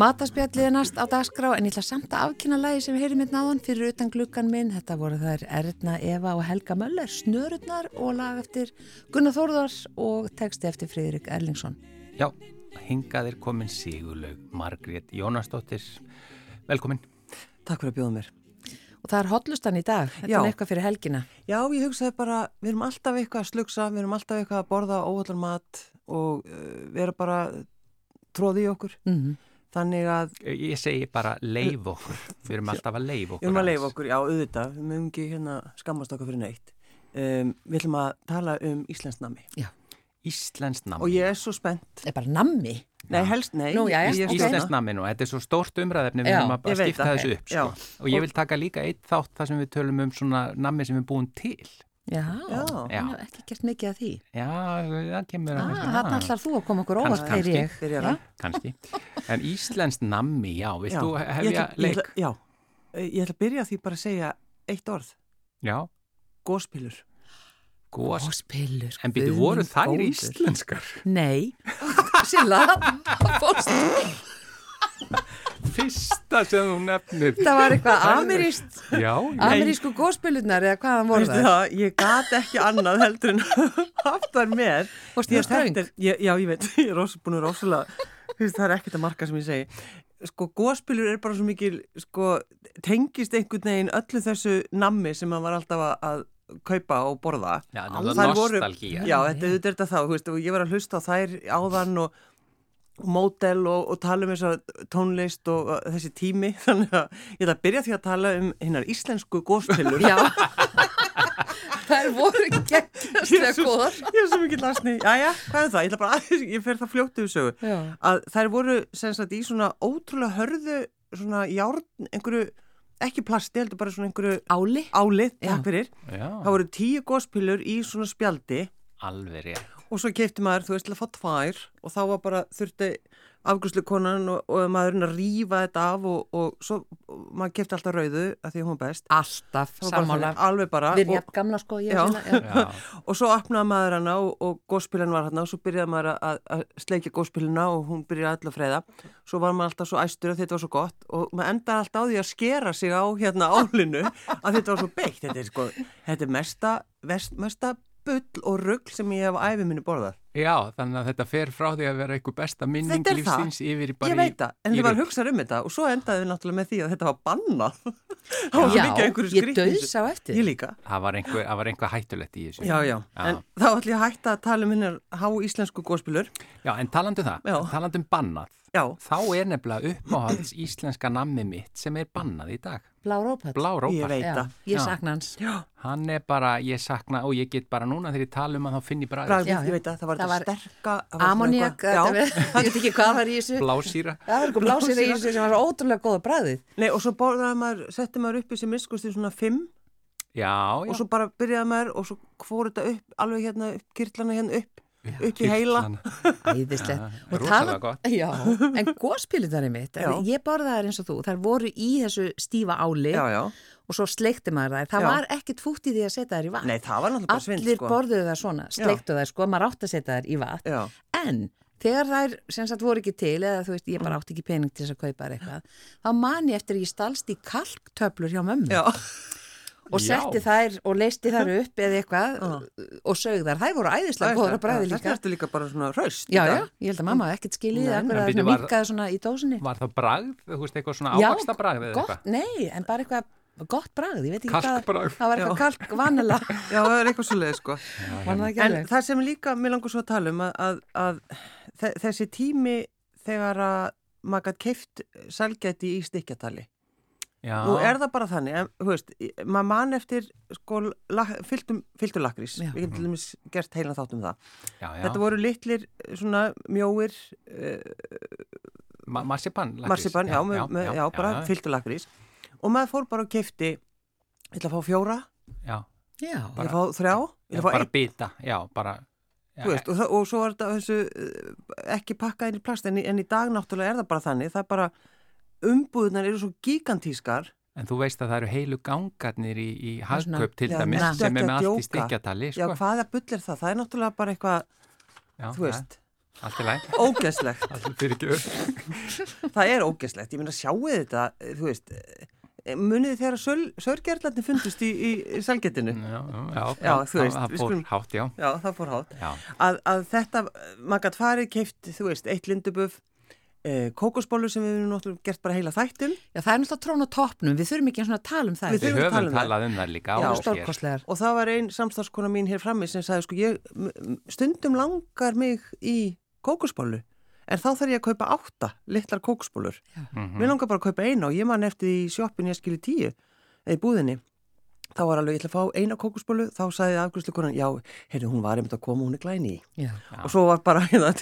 Mataspjallið er næst á dagskrá en ég ætla samt að afkynna lagi sem við heyrim hérna áðan fyrir utan glukkan minn. Þetta voru þær Erna, Eva og Helga Möller, Snörurnar og lag eftir Gunnar Þórðars og texti eftir Fridrik Erlingsson. Já, hingað er komin Sigurlaug Margrét Jónasdóttir. Velkomin. Takk fyrir að bjóða mér. Og það er hotlustan í dag, þetta Já. er eitthvað fyrir helgina. Já, ég hugsaði bara, við erum alltaf eitthvað að slugsa, við erum alltaf eitthvað að borða óhallar mat og uh, við erum bara tróði í okkur. Mm Þannig að Ég segi bara leif okkur. Við erum alltaf að leif okkur. við erum að leifa okkur, já, auðvitað, við mögum ekki hérna skammast okkur fyrir neitt. Um, við ætlum að tala um Íslandsnami Íslenskt namn. og ég er svo spennt. Það er bara nammi. Nei, helst, nei. Nú, já, já, er Íslenskt namn nú, þetta er svo stórt umræðefni við erum að skipta það. þessu upp sko. Já. og ég vil taka líka eitt þátt þar sem við tölum um svona nammi sem við búum til Já. Ég hef ekki gert mikið af því. Já, það kemur Ah, þarna ah, ætlar þú að koma okkur óvart, kannski. ég. Hann. kannski En Íslenskt nammi, já, vilt þú Ég hefja leik? Já, ég ætla að byrja því bara að segja eitt orð, Já, góspilur. Gós Góspillur. En byrju, voru þær góður. íslenskar? Nei. Silla, fórst. Fyrsta sem þú nefnir Það var eitthvað ameríst, Já, amerísku góspillunar eða hvaðan voru það? það, ég gat ekki annað heldur en haft þar með. Fórst Því það ströng? er- ég- Já, ég veit, ég er búin að rosalega, það er ekkert að marka sem ég segi. Sko, góspilur er bara svo mikil, sko, tengist einhvern veginn öllu þessu nammi sem maður var alltaf að kaupa og borða. Já, það voru- Já, þetta, er þetta þá, þú veist, og ég var að hlusta á þær áðan og, mótel og, og tala um þessa tónlist og, þessi tími, þannig að ég ætla að byrja því að tala um hinnar íslensku góspilur. Já. Þær voru geggjastlega góðar. Ég er svo mikið lasni. Jæja, hvað er það? Ég ætla bara að, ég fer það fljóttu við sögu. Já. Að þær voru, sem sagt, í svona ótrúlega hörðu, svona járn, einhverju, ekki plasti, heldur bara svona einhverju Áli. álið, Já. takk fyrir. Já, Það voru tíu góspilur í svona spjaldi alveg rétt og svo keipti maður, þú veist, til að fá tvær og þá var bara, þurfti afgjörslu konan og, og maðurinn að rífa þetta af og, og svo, maður keipti alltaf rauðu að því hún var best. Alltaf Það var bara sammála. þannig, Alveg bara. Við erum gamla sko. Ég finna, Og svo opnaði maður hana og, og góðspilin var hana og svo byrjaði maður að, að sleikja góðspilina og hún byrjaði alltaf freyða. Svo var maður alltaf svo æstur að þetta var svo gott og maður endaði alltaf á því að skera sig á hérna álinu að þetta var svo beitt. Þetta er sko, þetta er mesta, vest, mesta bull og rugl sem ég hef á æfi minni borðað. Já, þannig að þetta fer frá því að vera einhver besta minning Þetta er það. lífsins yfir í bara Ég veit það, en í þið var hugsað um þetta og svo endaði við náttúrulega með því að þetta var bannað. Það Já, ég í döðs á eftir. Ég líka. Það var einhver, það var einhver hættulegt í þessu Já, já, Já. en þá ætlum ég að hætta að tala um hennar há íslensku góðspilur. Já, en talandu það, Já. talandu um bannað Já, þá er nefnilega uppáhalds íslenska nammi mitt sem er bannað í dag Blá rópall. Blá ég rópar veit Já, það. ég Já. sakna hans. Já, Hann er bara, ég sakna og ég get bara núna þegar ég tala um að þá finn ég bræðið Já, já. ég veit að það var Það þetta sterka það Ammoniak, Já, ég veit ekki hvað var í þessu. Blásýra Það var eitthvað blásir í þessu sem var svo ótrúlega góða bræðið. nei og svo borðaði maður, setti maður upp í sem miskust í svona fimm Já, og já svo bara byrjaði maður og svo fór þetta upp, alveg hérna upp, kirtlana hérna upp, upp í heila. Æðislegt. Tala- gott. Já, en góðspilitari mitt, Já. ég borðaði þær eins og þú, þær voru í þessu stífa áli Já, já, og svo sleikti maður. Það Já. var ekkit fútt í því að setja þær í vatn. nei það Allir sko. borðuðu þær svona, sleiktu þær sko, maður átti að setja þær í vatn. Já, En þegar þær sem sagt voru ekki til eða þú veist, ég bara átti ekki pening til þess að kaupa þær eitthvað, þá man ég eftir að ég stalst í kalktöflur hjá mömmu já, og setti þær og leisti þær upp eða eitthvað og sögð þær. Þær voru æðislega góður að bræði líka. Þetta ertu líka bara svona hraust Já, já, ég held að mamma ekkert það, en hvernig það bíddu, svona í dósinni. Var það bragð, þú veist, eitthvað svona ávaxta bragð eða eitthvað? nei, en bara eitthvað gott bragð, ég veit ekki Kalkbragð. hvað, það var eitthvað kalk vanila, Já, það eitthvað sko. var það ekki En alveg? það sem líka, mér langar svo að tala um að, að, að þe- þessi tími þegar að maður gætt keift sælgæti í stikkjatali. Já, Nú er það bara þannig, en, þú veist, maður man eftir sko, fylltum lakrís. Já. Við getum til dæmis gert heilan þátt um það. já, já. Þetta voru litlir, svona mjóir, uh, Ma marsipan lakrís. marsipan, já, með, með, já, bara já, fylltum lakrís. Og maður fór bara og keifti, ég ætla að fá fjóra, ég ætla að fá þrjá, ég ætla að fá bara einn. bita, já, bara þú veist, og, það, og svo er þetta þessu, eh, ekki pakkað inn í plast en í, en í dag náttúrulega er það bara þannig það er bara, umbúðunar eru svo gigantískar. En þú veist að það eru heilu gangarnir í, í er hagkaup til Já, dæmis sem er með allt í stikkjatali já, sko. hvaða bull er það? Það er náttúrulega bara eitthvað, Já, þú veist. Allt í læg, ógeslegt, allt fyrir ekki það er ógeslegt ég meina sjáu þetta, þú veist eh, munið þið þegar sörgerlarnir fundust í, í, í selgetinu Já, já, Já, þú veist, það, fór hátt, já. já, það fór hátt. Já. að, að þetta, maður gætt farið keift, þú veist, eitt linduböf eh, kókosbólu sem við erum náttúrulega gert bara heila þættum Já, það er náttúrulega trón á toppnum, við þurfum ekki eins og að tala um það. Við Við þurfum að tala höfum um það. talað um það líka Já, og það var einn samstagskona mín hér frammi sem sagði sko ég stundum langar mig í kókosbólu en þá þarf ég að kaupa átta litlar kókosbólur Mhm. mér langar bara að kaupa eina og ég man eftir í sjoppin ég skilji tíu eða í búðinni. Þá var alveg, ég ætla að fá eina kókosbólu þá sagði afgjörslu konan, já, heyrðu, hún var einmitt að koma hún er glæni í og svo var bara hérna,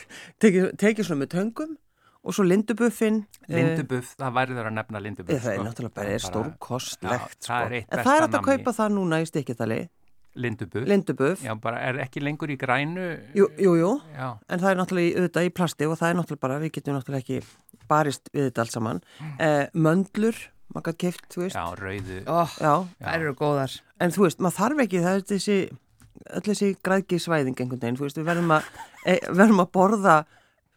tekið teki svona með töngum og svo lindubuffin Lindubuff, það verður að nefna lindubuff. Eh, það er sko. náttúrulega bara er stórkostlegt það er sko. eitt en það er að kaupa það núna í stikkitali Lindubuff. lindubuff, Já, bara er ekki lengur í grænu. jú, jú, jú Já, en það er náttúrulega í, auðvitað í plasti og það er náttúrulega bara, við getum náttúrulega ekki barist við þetta allt saman eh, möndlur, maður gætt keift, þú veist já, rauðu. Ó, Já, það eru góðar. en þú veist, maður þarf ekki það er þessi, öll þessi græðgi svæðing einhvern veginn, þú veist, við verðum að e, verðum að borða,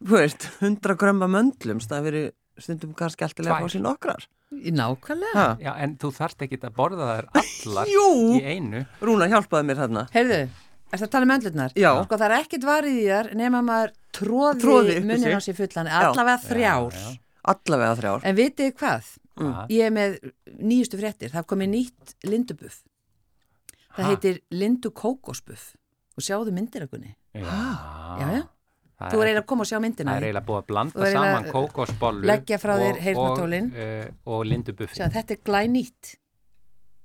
þú veist 100 grömma möndlum, það veri stundum kannski alltilega að fá nokkrar Í nákvæmlega. Já, en þú þarft ekki að borða þær allar Jú. í einu. Rúna hjálpaði mér þarna Heyrðu, ertu að tala um öndlunar? Já. Sko það er ekkit varið í þar nema maður tróði, Tróði sig. á sér fullan, allavega þrjár. Já, já. allavega þrjár En vitið hvað? Hvað? Ég er með nýjustu fréttir, það komið nýtt lindubuff. Það Ha? heitir lindu kókosbuff. Og sjáðu myndir að gunni. Já, Já, já. Þú er eiginlega að koma og sjá myndina. Það er eiginlega búið að blanda saman kókosbollu leggja frá þér og- heyrnartólin. og, uh, og lindubuffi. Sjá, þetta er glænýtt.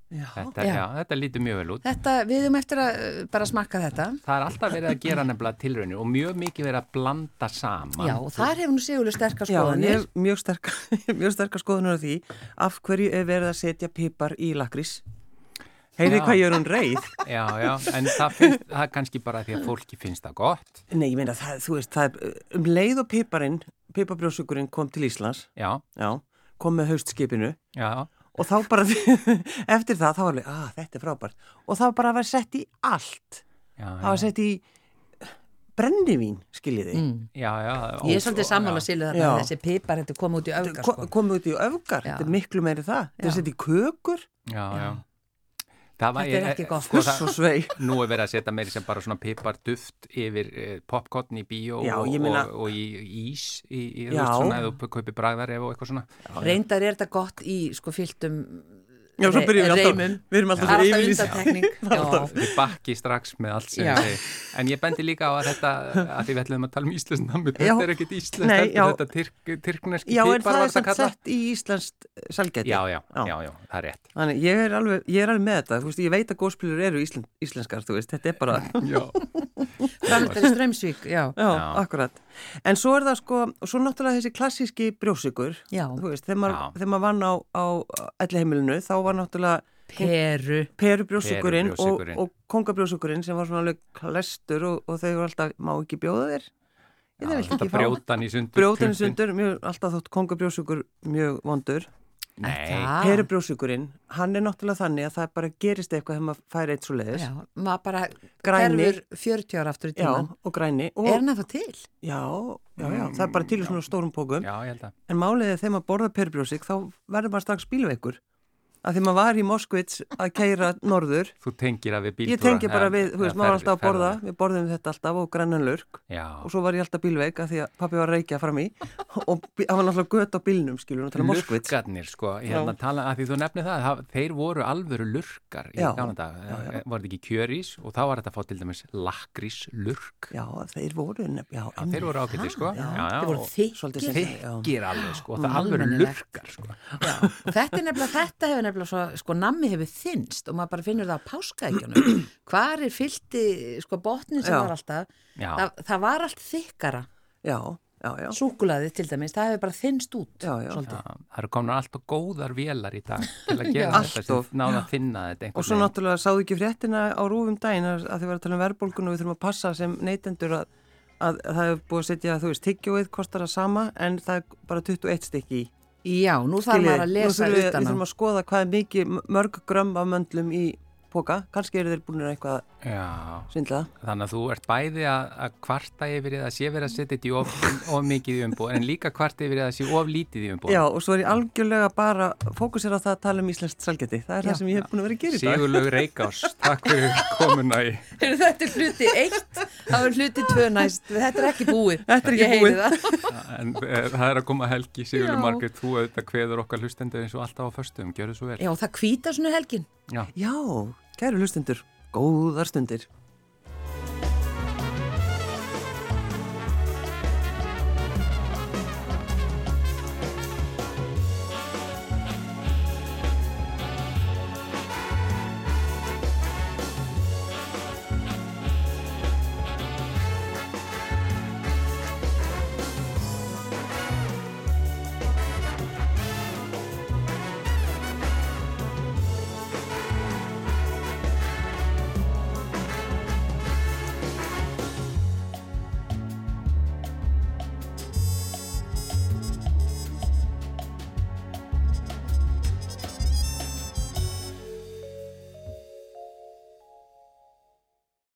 Já. Þetta, Já. já, þetta lítur mjög vel út. Þetta, við höfum eftir að uh, bara smakka þetta. Það er alltaf verið að gera nefnilega tilraunir og mjög mikið verið að blanda saman. Já, og þar hefur nú sigurlega sterkar Já, skoðanir. hef mjög sterkar mjög sterkar skoðunur á því af hverju er verið að setja pipar í lakrís Heyrið Já. hvað ég er hún reið Já, já, en það, finnst, það er kannski bara því að fólki finnst það gott. Nei, ég meina, það, þú veist, það er um leið og piparinn, piparbrjósukurinn kom til Íslands Já, Já, kom með haustskipinu já, og þá bara, eftir það, þá var alveg, að þetta er frábært og það var bara vera sett í allt já. það var sett í brennivín, skiljiði Mm. Já, já. Ég er svolítið sammála sílu þarna þessi pipar þetta kom út í öfgar Ko, sko. komið út í öfgar, Já. þetta er miklu meiri það þetta er sett í kökur, Já, já. Já. Þetta er ekki gott. Sko, nú er verið að setja meiri sem bara svona piparduft yfir eh, popcorn í bíó Já, og, meina- og, og í ís í, í, Já. svona, þú kaupir bragðar og eitthvað svona. Reyndar er þetta gott í sko fylltum Já, svo byrjum við alltaf, reymum. við erum alltaf svo yfirlýs. Við bakki strax með allt sem við segir. En ég bendi líka á að þetta, að því við ætlum að tala um íslensk nammi, þetta er ekkit íslensk, Nei, þetta er þetta tyrk, tyrkneski Já, en það er samt sett í íslenskt selgæti Já, já, Já. já, já, það er rétt. Þannig ég er alveg, ég er alveg með þetta, þú veist, ég veit að góðspilur eru íslen, íslenskar, þú veist, þetta er bara, Já, Framöldari strömsvík, Já. akkurat. En svo er það sko, og svo náttúrulega þessi klassíski brjósikur, Já, þú veist, þegar maður, maður vann á, á elliheimilinu, þá var náttúrulega peru. perubrjósikurinn og, Perubrjósikurinn. og kongabrjósikurinn sem var svona alveg klestur og, og þau voru alltaf, má ekki bjóða þér? Ég þetta ekki fá. brjótan í sundur. Brjótin klumpinn. sundur, mjög, alltaf þótt kongabrjósikur mjög vondur. Perubrjósikurinn, hann er náttúrulega þannig að það bara gerist eitthvað þegar maður fær eitt svo leiðis. Já, maður bara Græni. hverfur 40 ára aftur í Já, tíman. og græni. Og, Er hann fá til? Já, já, já, það er bara til í svona stórum pókum. já, ég held að. En málið er þegar maður borða perubrjósik þá verður maður strax bílveikur. Að því maður var í Moskvits að keira norður. Þú tengir að við bíltúra. Ég tengi bara við, þú veist, maður var alltaf að borða, við borðum þetta alltaf og grænan lurk. Já, Og svo var ég alltaf bílveik að því að pappi var að reykja fram í. Og það var náttúrulega gött á bílnum, skilur, náttúrulega Moskvits. lurkarnir, sko, hérna tala, að því þú nefnir það, það, þeir voru alvöru lurkar í gamla dag, var þetta ekki kjörís og þá var þetta að fá til dæmis lakrís lurk. Já, þeir voru nefn, já, Já, nefnilega, svo, sko, nammi hefur þinnst og maður bara finnur það á páskaækjunum. Hvar er fylti, sko, botnin sem Já. var alltaf, Já, það, það var allt þykkara. Já, Já, já. Súkulaði til dæmis, það hefur bara þinnst út Já, já. það eru komin alltaf góðar vélar í dag til að gera þetta náða að finna þetta Og svo náttúrulega sáðu ekki fréttina á rúfum daginn að að þið var að tala um verðbólgun og við þurfum að passa sem neytendur að, að það hefur búið að setja, þú veist, tyggjóið kostar það sama en það er bara 21 stykki í. Já, nú þarf maður að nú lesa við, utan við á. þurfum að skoða hvað er mikið mörg grömm af möndlum í póka, kannski eru þeir búin að eitthvað Já, svindla. þannig að þú ert bæði að, að kvarta yfir að sé verið að setja þetta í of, of mikið í umbúð en líka kvarta yfir að sé of lítið í umbúð Já, og svo er ég algjörlega bara fókusir á það að tala um íslenskt salgeti. Það er Já. það sem ég hef búin að vera að gera í dag. Sigurlaug Reykjás, takk fyrir komuna í Þetta er hluti eitt, það er hluti tvö næst, þetta er ekki búið. Þetta er ekki búið. það. en e, það er að koma helgi Sigurlaug Já. Margrét, þú auðvitað kveður okkar hlustendur eins og alltaf á föstum, gjör þið svo vel Já, það hvíta svona helgin. Já. Já, kæru hlustundur, góðar stundir.